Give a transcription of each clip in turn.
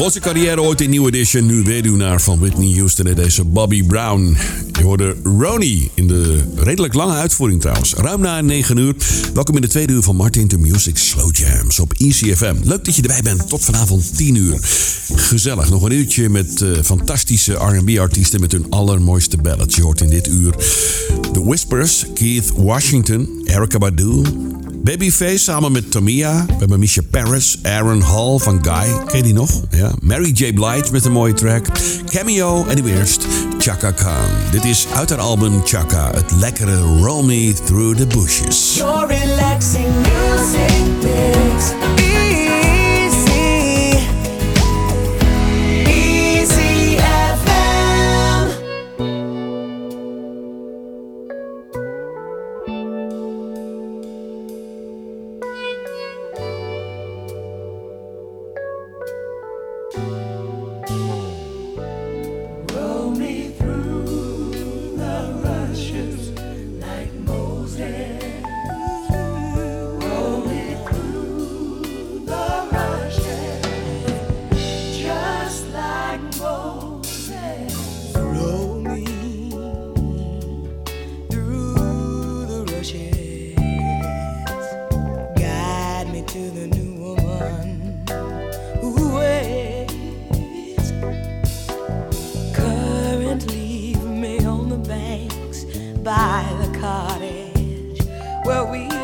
Begon zijn carrière ooit in New Edition, nu weduwnaar van Whitney Houston en deze Bobby Brown. Je hoorde Ronnie in de redelijk lange uitvoering trouwens. Ruim na 9 uur. Welkom in de tweede uur van Martin to Music Slow Jams op ECFM. Leuk dat je erbij bent tot vanavond 10 uur. Gezellig, nog een uurtje met uh, fantastische R&B-artiesten met hun allermooiste ballads. Je hoort in dit uur The Whispers, Keith Washington, Erica Badu, Babyface samen met Tamia. We hebben Misha Paris, Aaron Hall van Guy. Ken je die nog? Ja. Mary J. Blige met een mooie track. Cameo en nu eerst Chaka Khan. Dit is uit haar album Chaka. Het lekkere Roll Me Through the Bushes. Your relaxing music. where we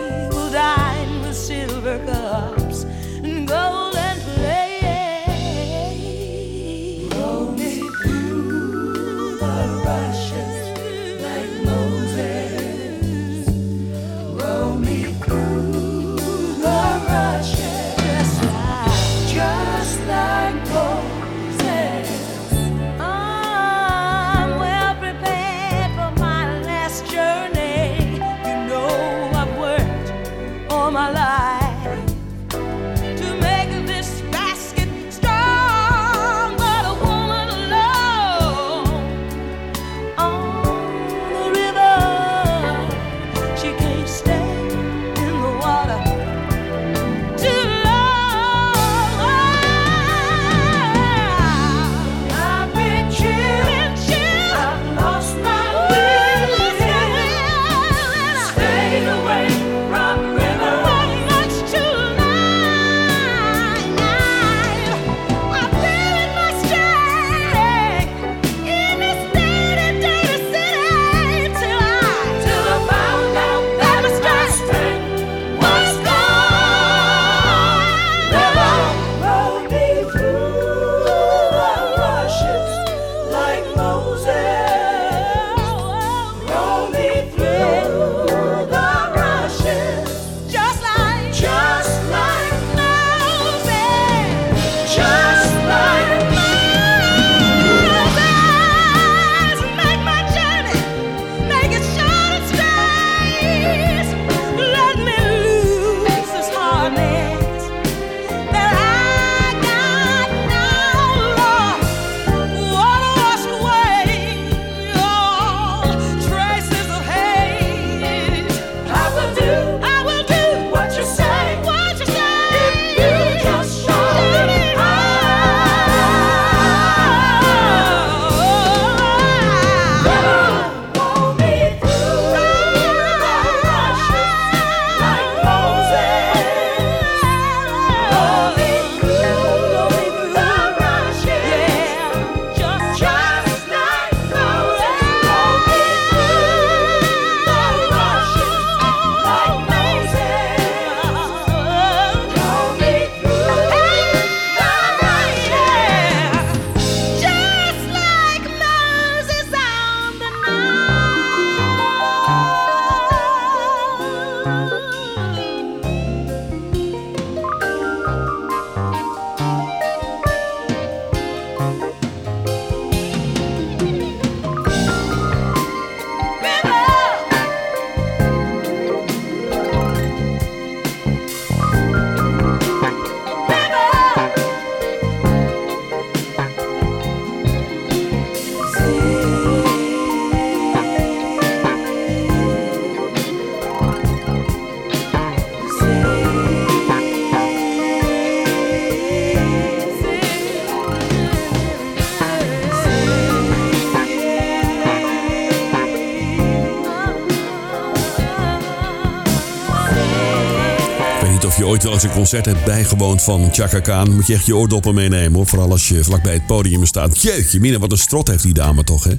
of je ooit wel eens een concert hebt bijgewoond van Chaka Khan, moet je echt je oordoppen meenemen hoor. Vooral als je vlakbij het podium staat. Jeetje, mina, wat een strot heeft die dame toch, hè?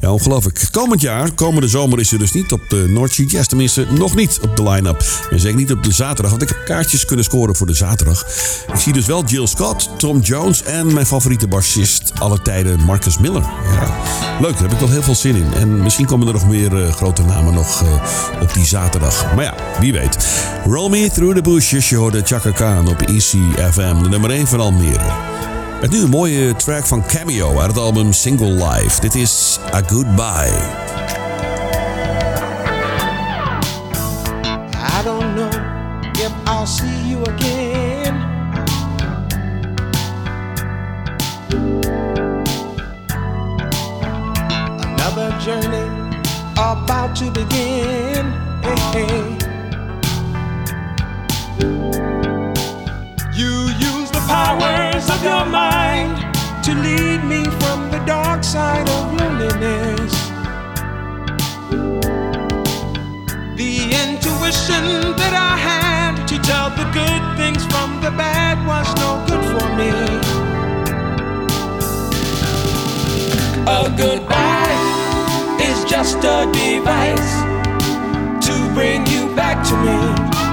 Ja, ongelooflijk. Komend jaar, komende zomer is ze dus niet op de North Sea. Tenminste, nog niet op de line-up. En zeker niet op de zaterdag, want ik heb kaartjes kunnen scoren voor de zaterdag. Ik zie dus wel Jill Scott, Tom Jones en mijn favoriete bassist alle tijden, Marcus Miller. Ja, leuk, daar heb ik wel heel veel zin in. En misschien komen er nog meer eh, grote namen nog eh, op die zaterdag. Maar ja, wie weet. Roll Me Through the Bushes, je hoorde Chaka Khan op ECFM, de nummer 1 van Almere. Met nu een mooie track van Cameo uit het album Single Life. Dit is A Goodbye. I don't know if I'll see you again. Another journey about to begin. Hey, hey. You use the powers of your mind to lead me from the dark side of loneliness. The intuition that I had to tell the good things from the bad was no good for me. A goodbye is just a device to bring you back to me.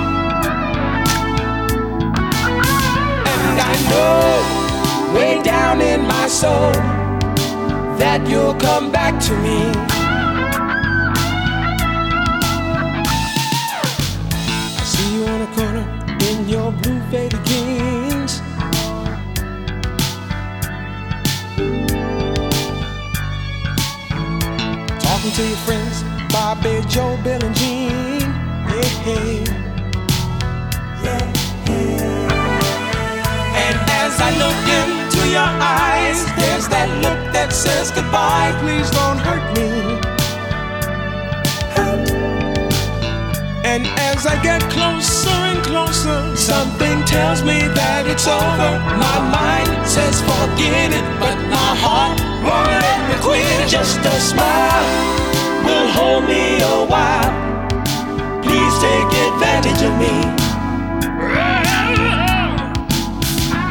I know way down in my soul that you'll come back to me. I see you on a corner in your blue faded jeans. Talking to your friends, Bobby, Joe, Bill, and Jean. Yeah, goodbye. Please don't hurt me. And as I get closer and closer, something tells me that it's over. My mind says forget it, but my heart won't let me quit. Just a smile will hold me a while. Please take advantage of me.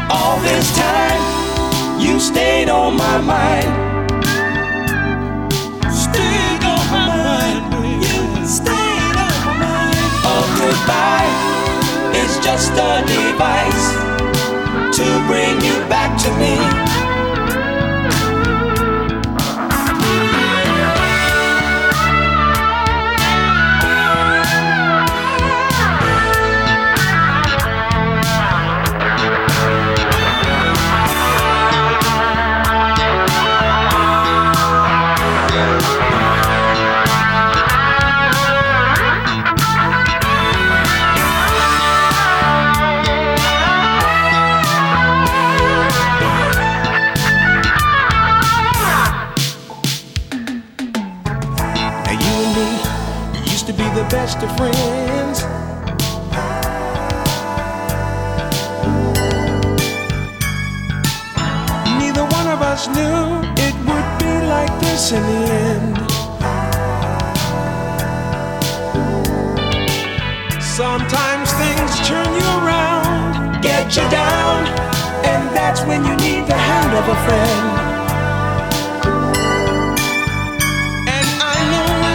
All this time, you stayed on my mind. Goodbye is just a device to bring you back to me. Now you and me used to be the best of friends. Neither one of us knew it would be like this in the end. Sometimes things turn you around, get you down, and that's when you need the hand of a friend.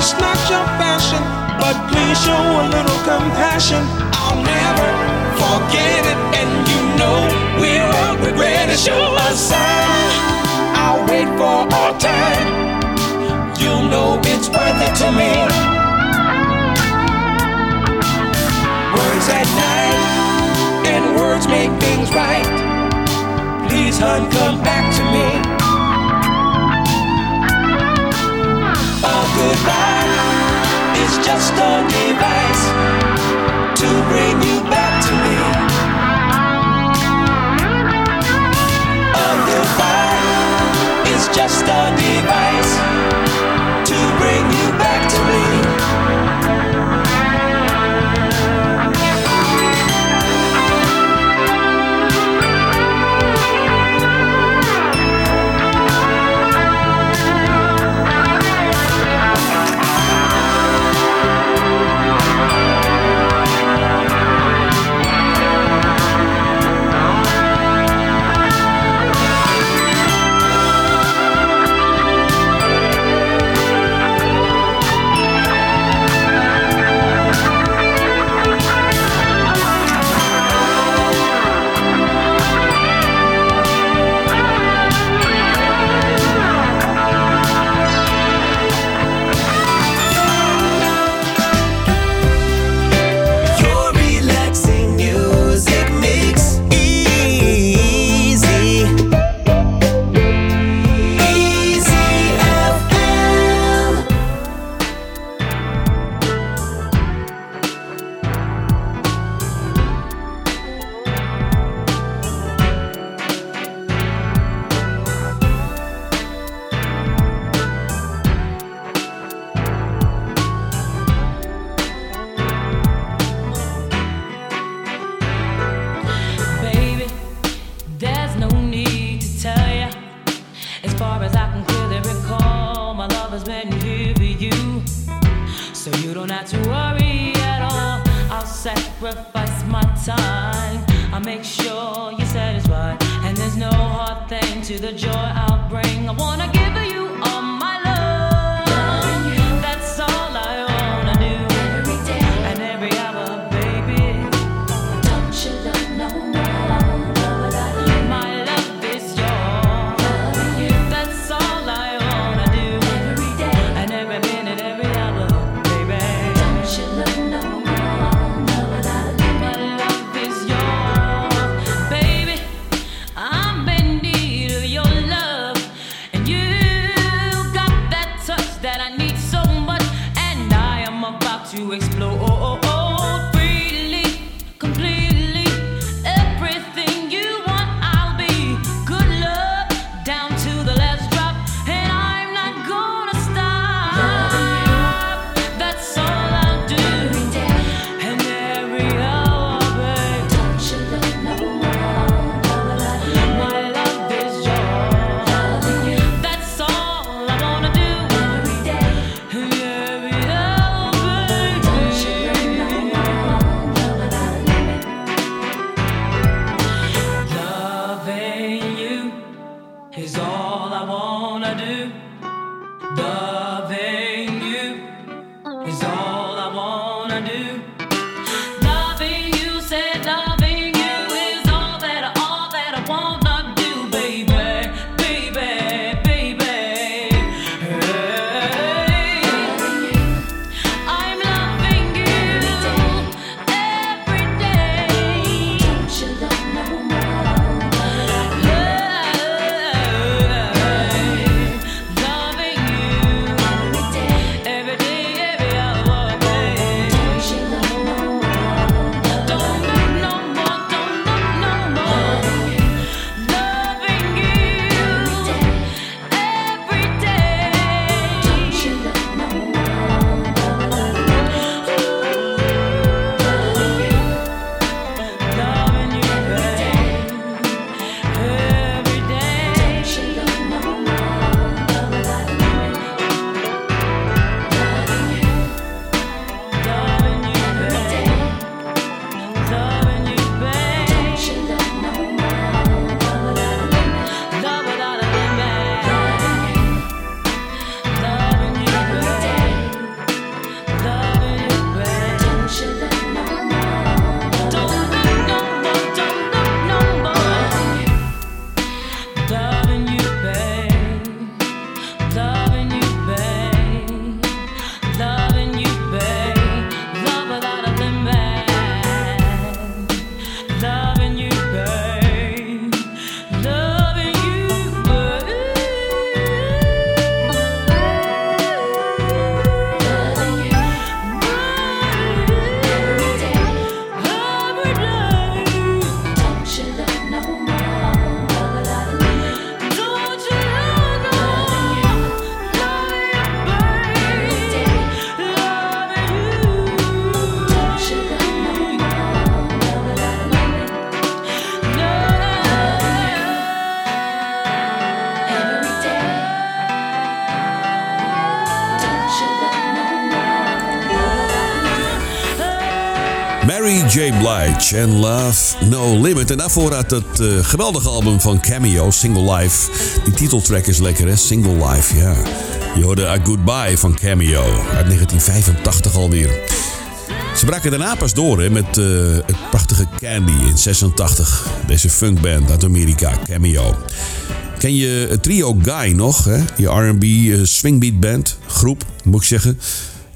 It's not your fashion, but please show a little compassion. I'll never forget it, and you know we won't regret it. Show a sign, I'll wait for our time. You'll know it's worth it to me. Words at night, and words make things right. Please, hun, come back to me. Goodbye is just a device to bring you back to me. A goodbye is just a device to explore. And Love, No Limit. En daarvoor uit het eh, geweldige album van Cameo, Single Life. Die titeltrack is lekker, hè? Single Life, ja. Je hoorde A Goodbye van Cameo uit 1985 alweer. Ze braken daarna pas door hè, met eh, het prachtige Candy in 86. Deze funkband uit Amerika, Cameo. Ken je het trio Guy nog? Hè? Die R&B eh, swingbeat band, groep, moet ik zeggen.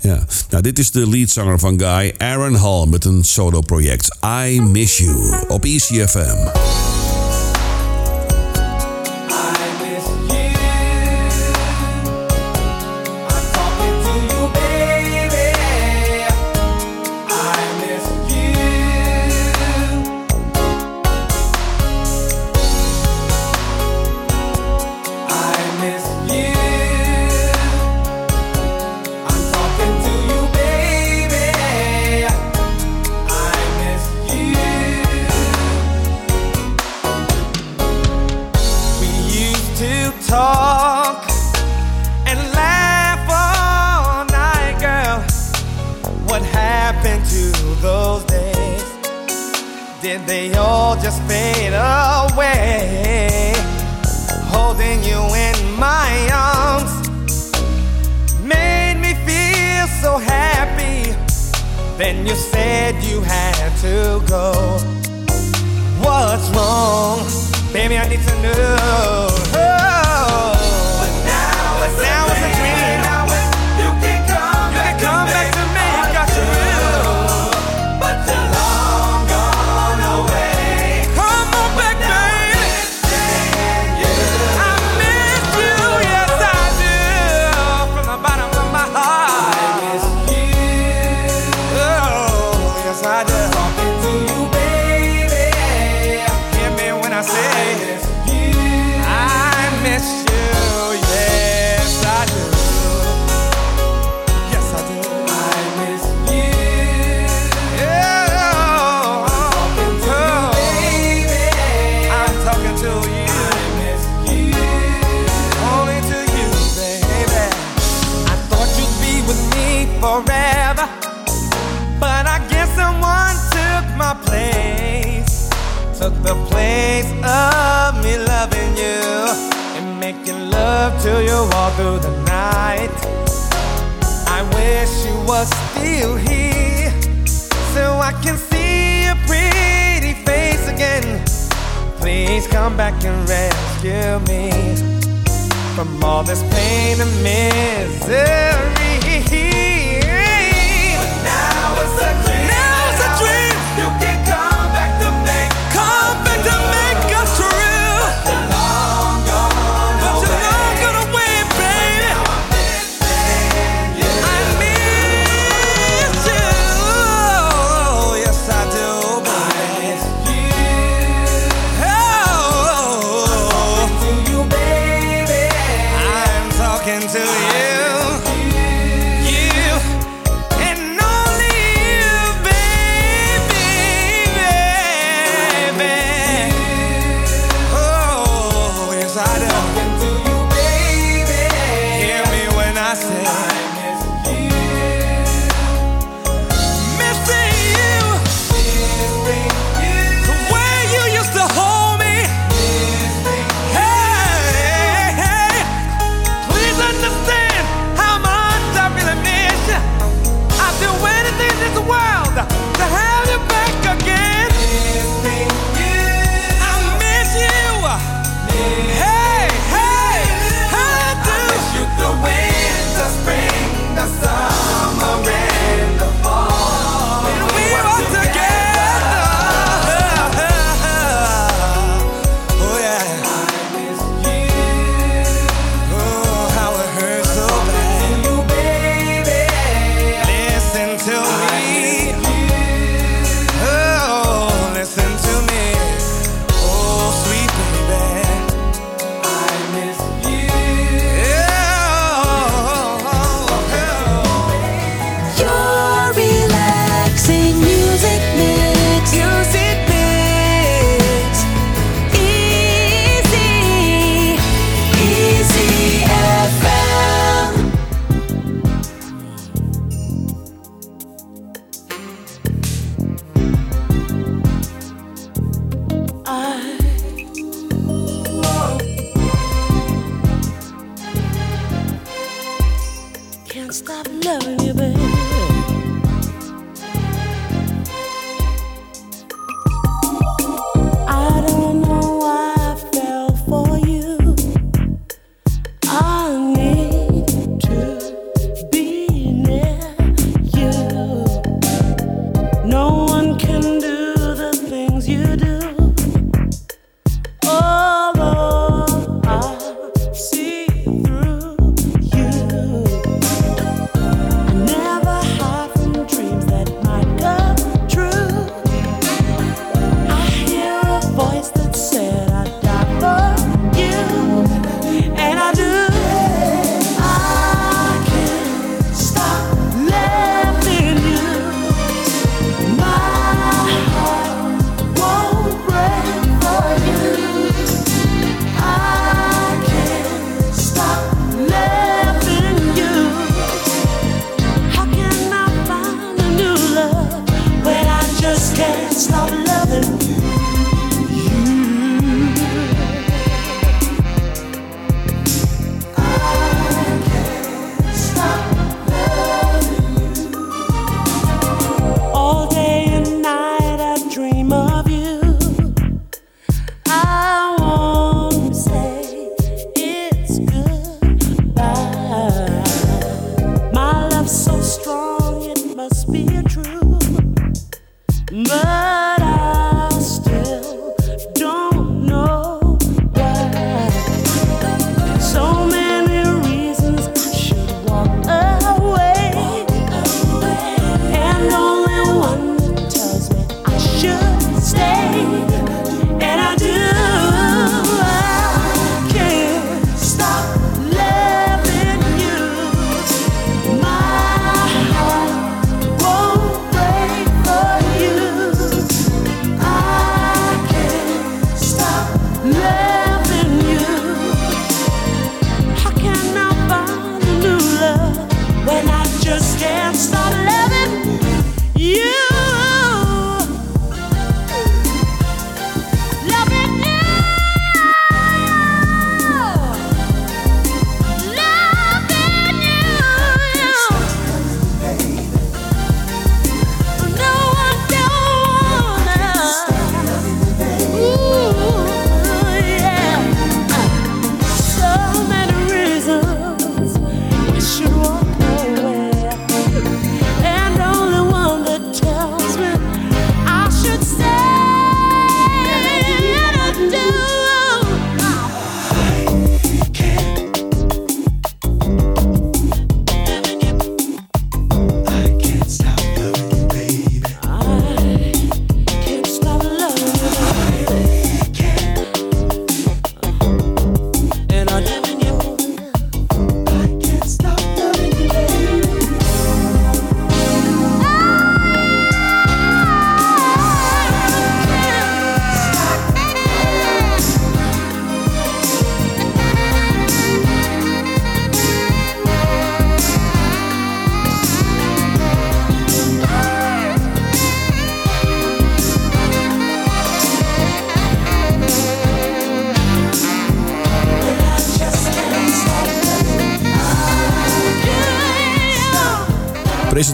Ja. Nou, dit is de leadzanger van Guy, Aaron Hall, met een solo-project. I Miss You op ECFM.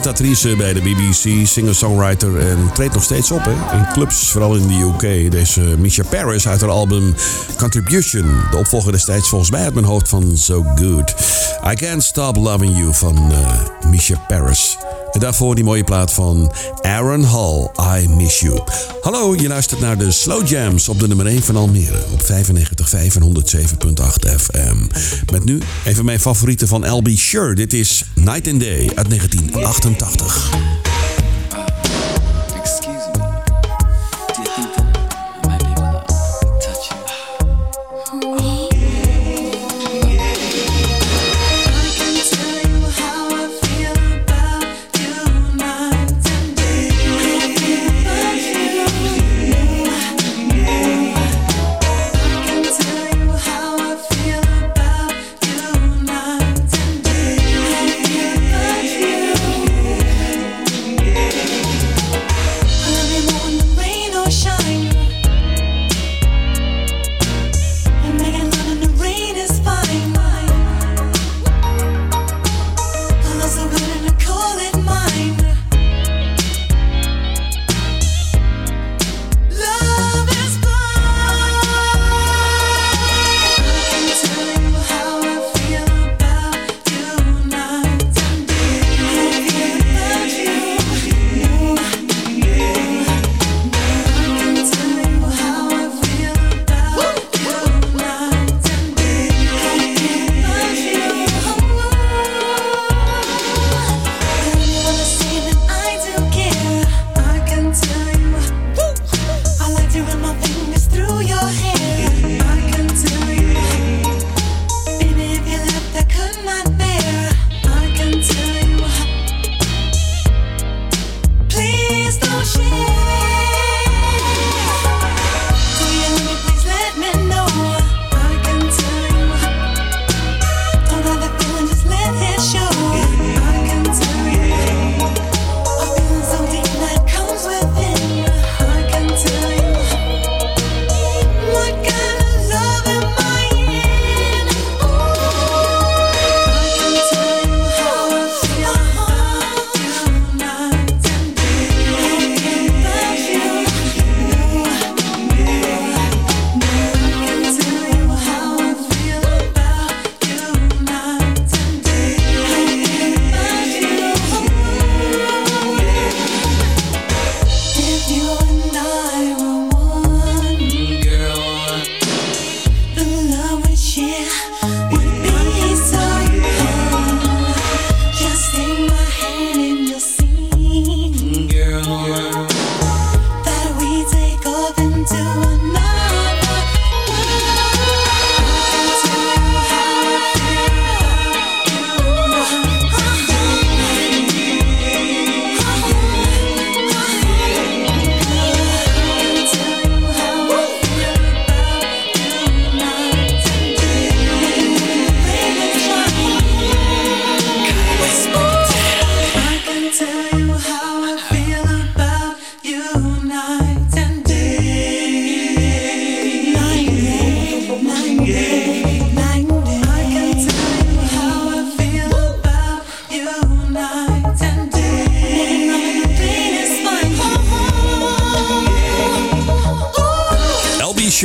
Presentatrice bij de BBC, singer-songwriter en treedt nog steeds op hè? in clubs, vooral in de UK. Deze Misha Paris uit haar album Contribution. De opvolger destijds volgens mij uit mijn hoofd van So Good. I Can't Stop Loving You van eh Misha Paris. En daarvoor die mooie plaat van Aaron Hall, I Miss You. Hallo, je luistert naar de Slow Jams op de nummer 1 van Almere. Op 95.5 en 107.8 FM. Met nu even mijn favorieten van LB Sure. Dit is Night and Day uit 1988. 1985.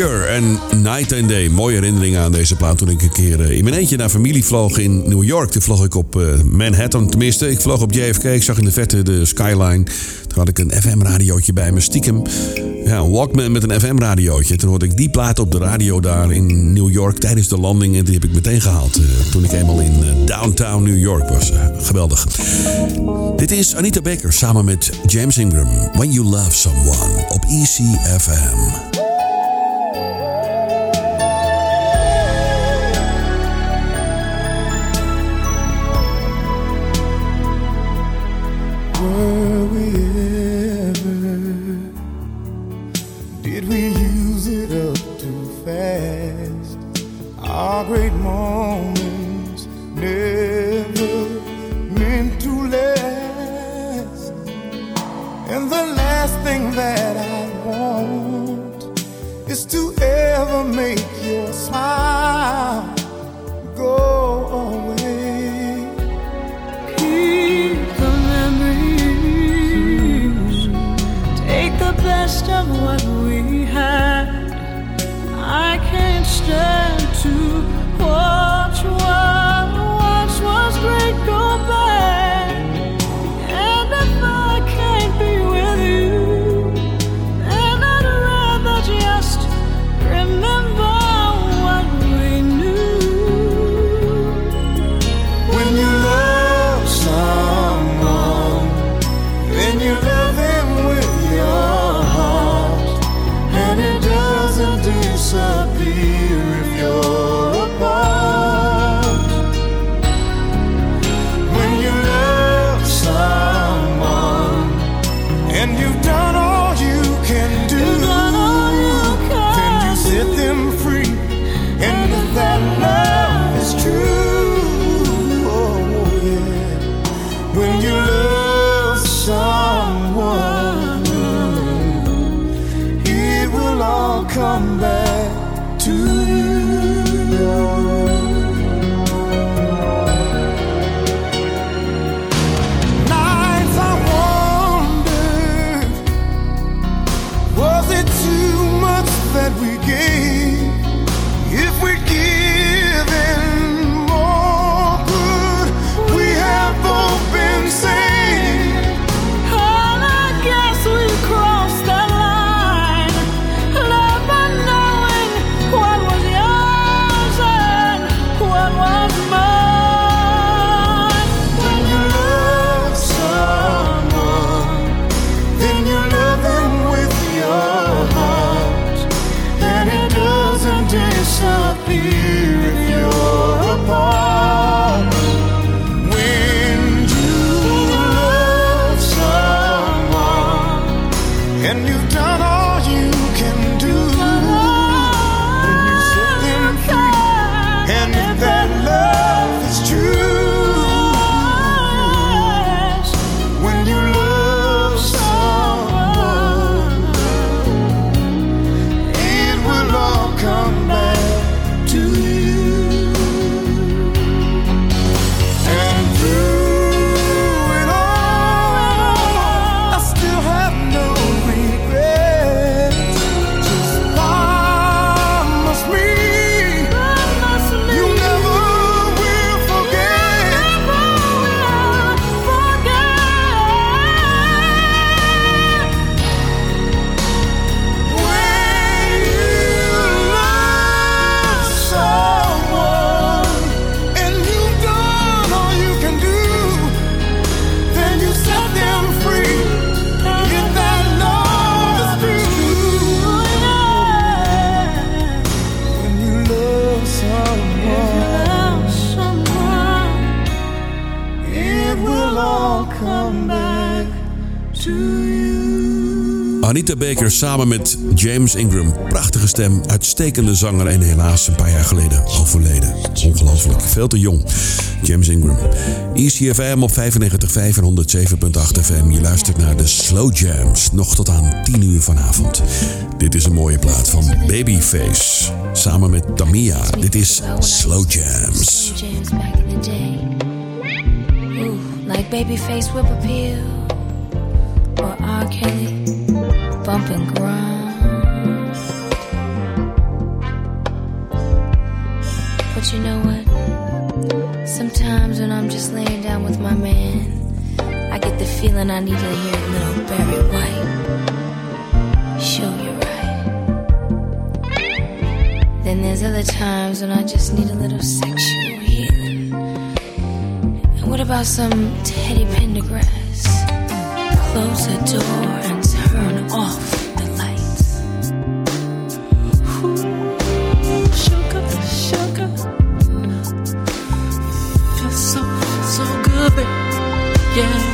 En Night and Day. Mooie herinneringen aan deze plaat toen ik een keer eh, in mijn eentje naar familie vloog in New York. Toen vloog ik op eh, Manhattan, tenminste. Ik vloog op JFK, ik zag in de verte de skyline. Toen had ik een FM-radiootje bij me, stiekem. Ja, Walkman met een FM-radiootje. Toen hoorde ik die plaat op de radio daar in New York tijdens de landing. En die heb ik meteen gehaald eh, toen ik eenmaal in downtown New York was. Geweldig. Dit is Anita Baker samen met James Ingram. When You Love Someone op ECFM. Samen met James Ingram. Prachtige stem, uitstekende zanger en helaas een paar jaar geleden overleden. Ongelooflijk, veel te jong. James Ingram. ECFM op 95.5 en 107.8 FM. Je luistert naar de Slow Jams. Nog tot aan 10 uur vanavond. Dit is een mooie plaat van Babyface. Samen met Tamia. Dit is Slow Jams. Like Babyface Whip Appeal or R. bump and grind. But you know what? Sometimes when I'm just laying down with my man, I get the feeling I need to hear a little Barry White. Show you right. Then there's other times when I just need a little sexual healing. And what about some Teddy Pendergrass? Close the door and turn off. yeah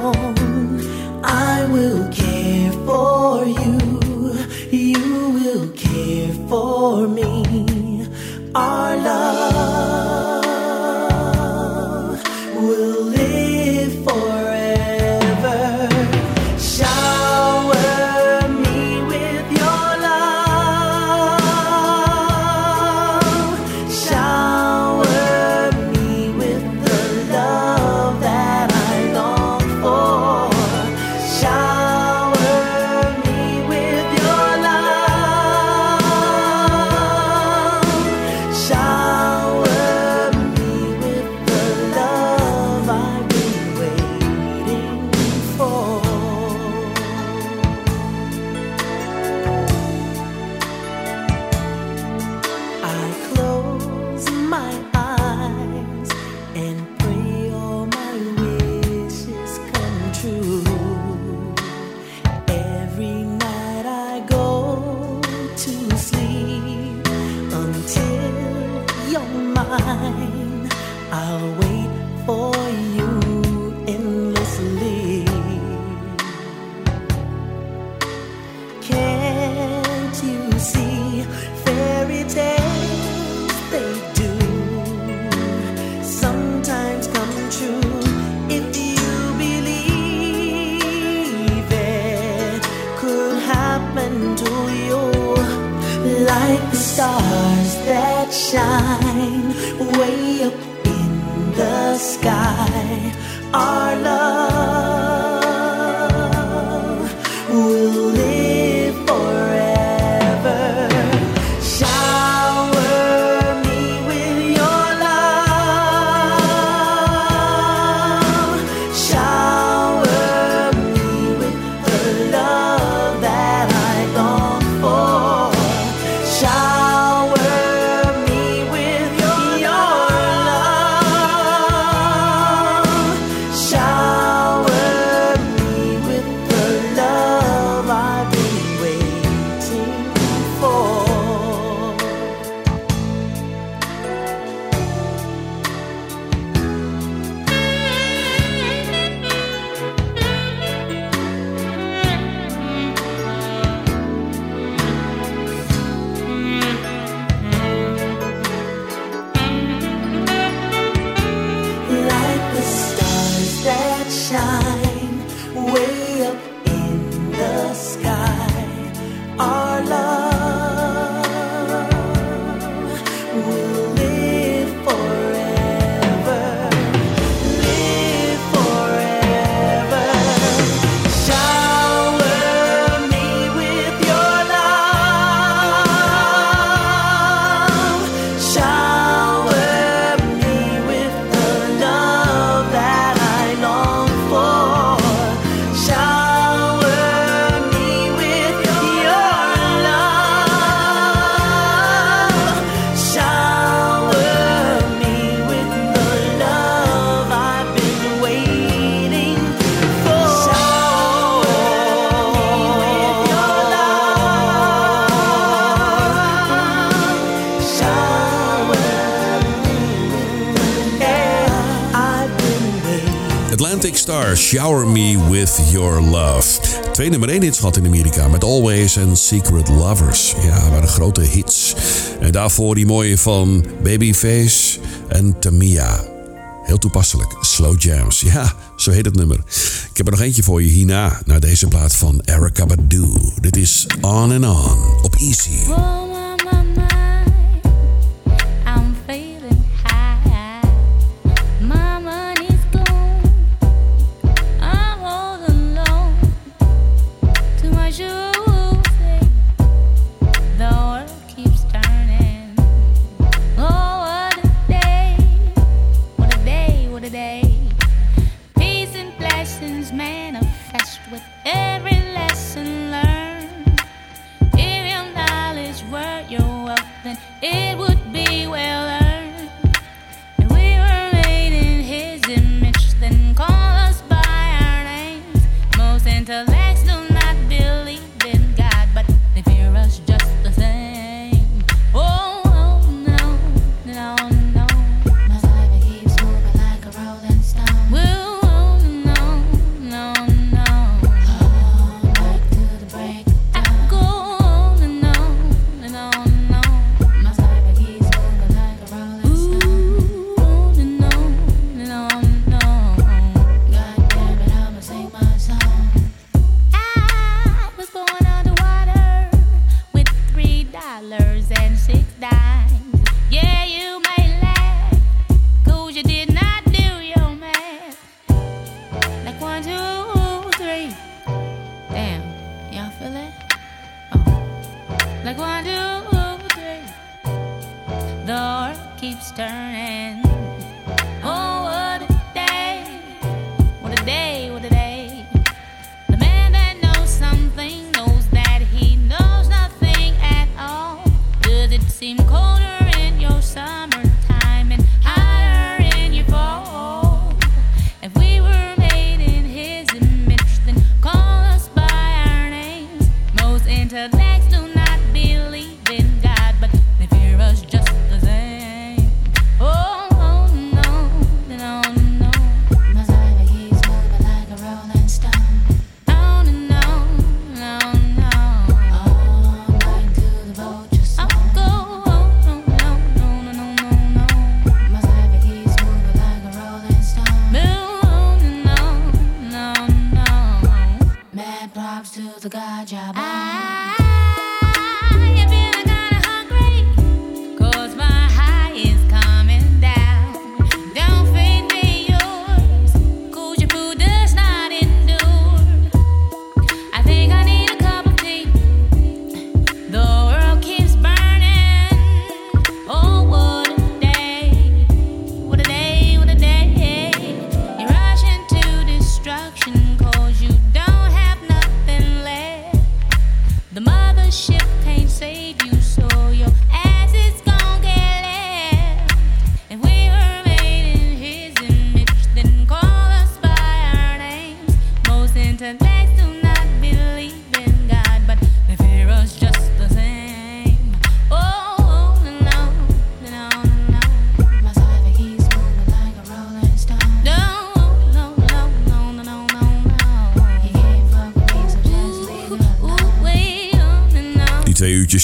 canción the sky. Our love. Shower Me With Your Love. Twee nummer één hits gehad in Amerika met Always and Secret Lovers. Ja, waren grote hits. En daarvoor die mooie van Babyface en Tamia. Heel toepasselijk, Slow Jams. Ja, zo heet het nummer. Ik heb er nog eentje voor je hierna, naar deze plaat van Erica Badu. Dit is On and On op Easy.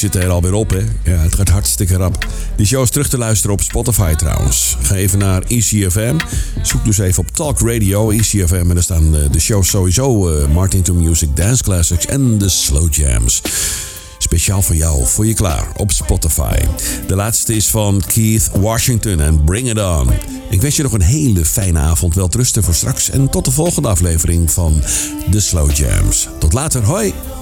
zitten er alweer op, hè? Ja, het gaat hartstikke rap. De show is terug te luisteren op Spotify trouwens. Ga even naar ECFM. Zoek dus even op Talk Radio ECFM. En daar staan eh, de shows sowieso. Eh, Martin to Music, Dance Classics en de Slow Jams. Speciaal voor jou, voor je klaar, op Spotify. De laatste is van Keith Washington en Bring It On. Ik wens je nog een hele fijne avond, wel trusten voor straks. En tot de volgende aflevering van The Slow Jams. Tot later, hoi!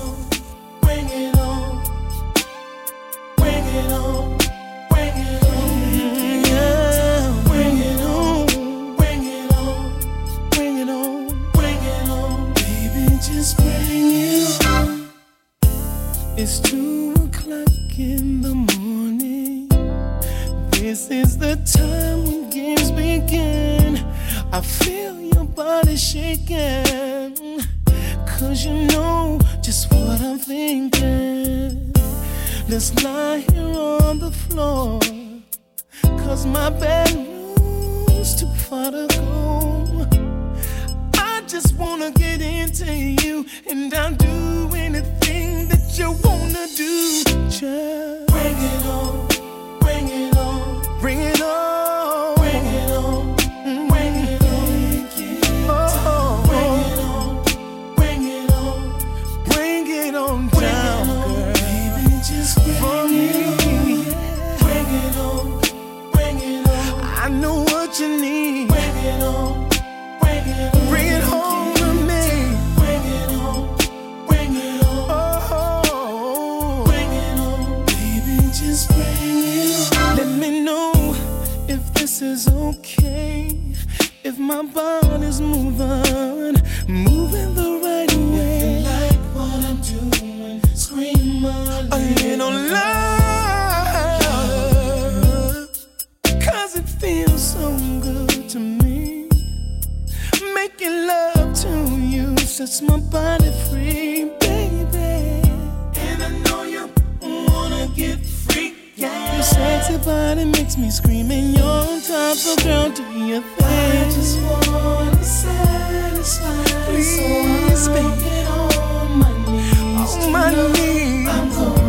on the floor. Cause my bedroom's too far to go. I just wanna get into you, and I'll do anything that you wanna do. Just bring it on, bring it on, bring it on. is okay if my body's moving, moving the right way. If you like what I'm doing, scream my name. A little louder, cause it feels so good to me. Making love to you sets my body free. sexy body makes me scream and you're on top, so girl, do your thing. I just wanna satisfy, Please, so I'm on my knees. On my know. knees.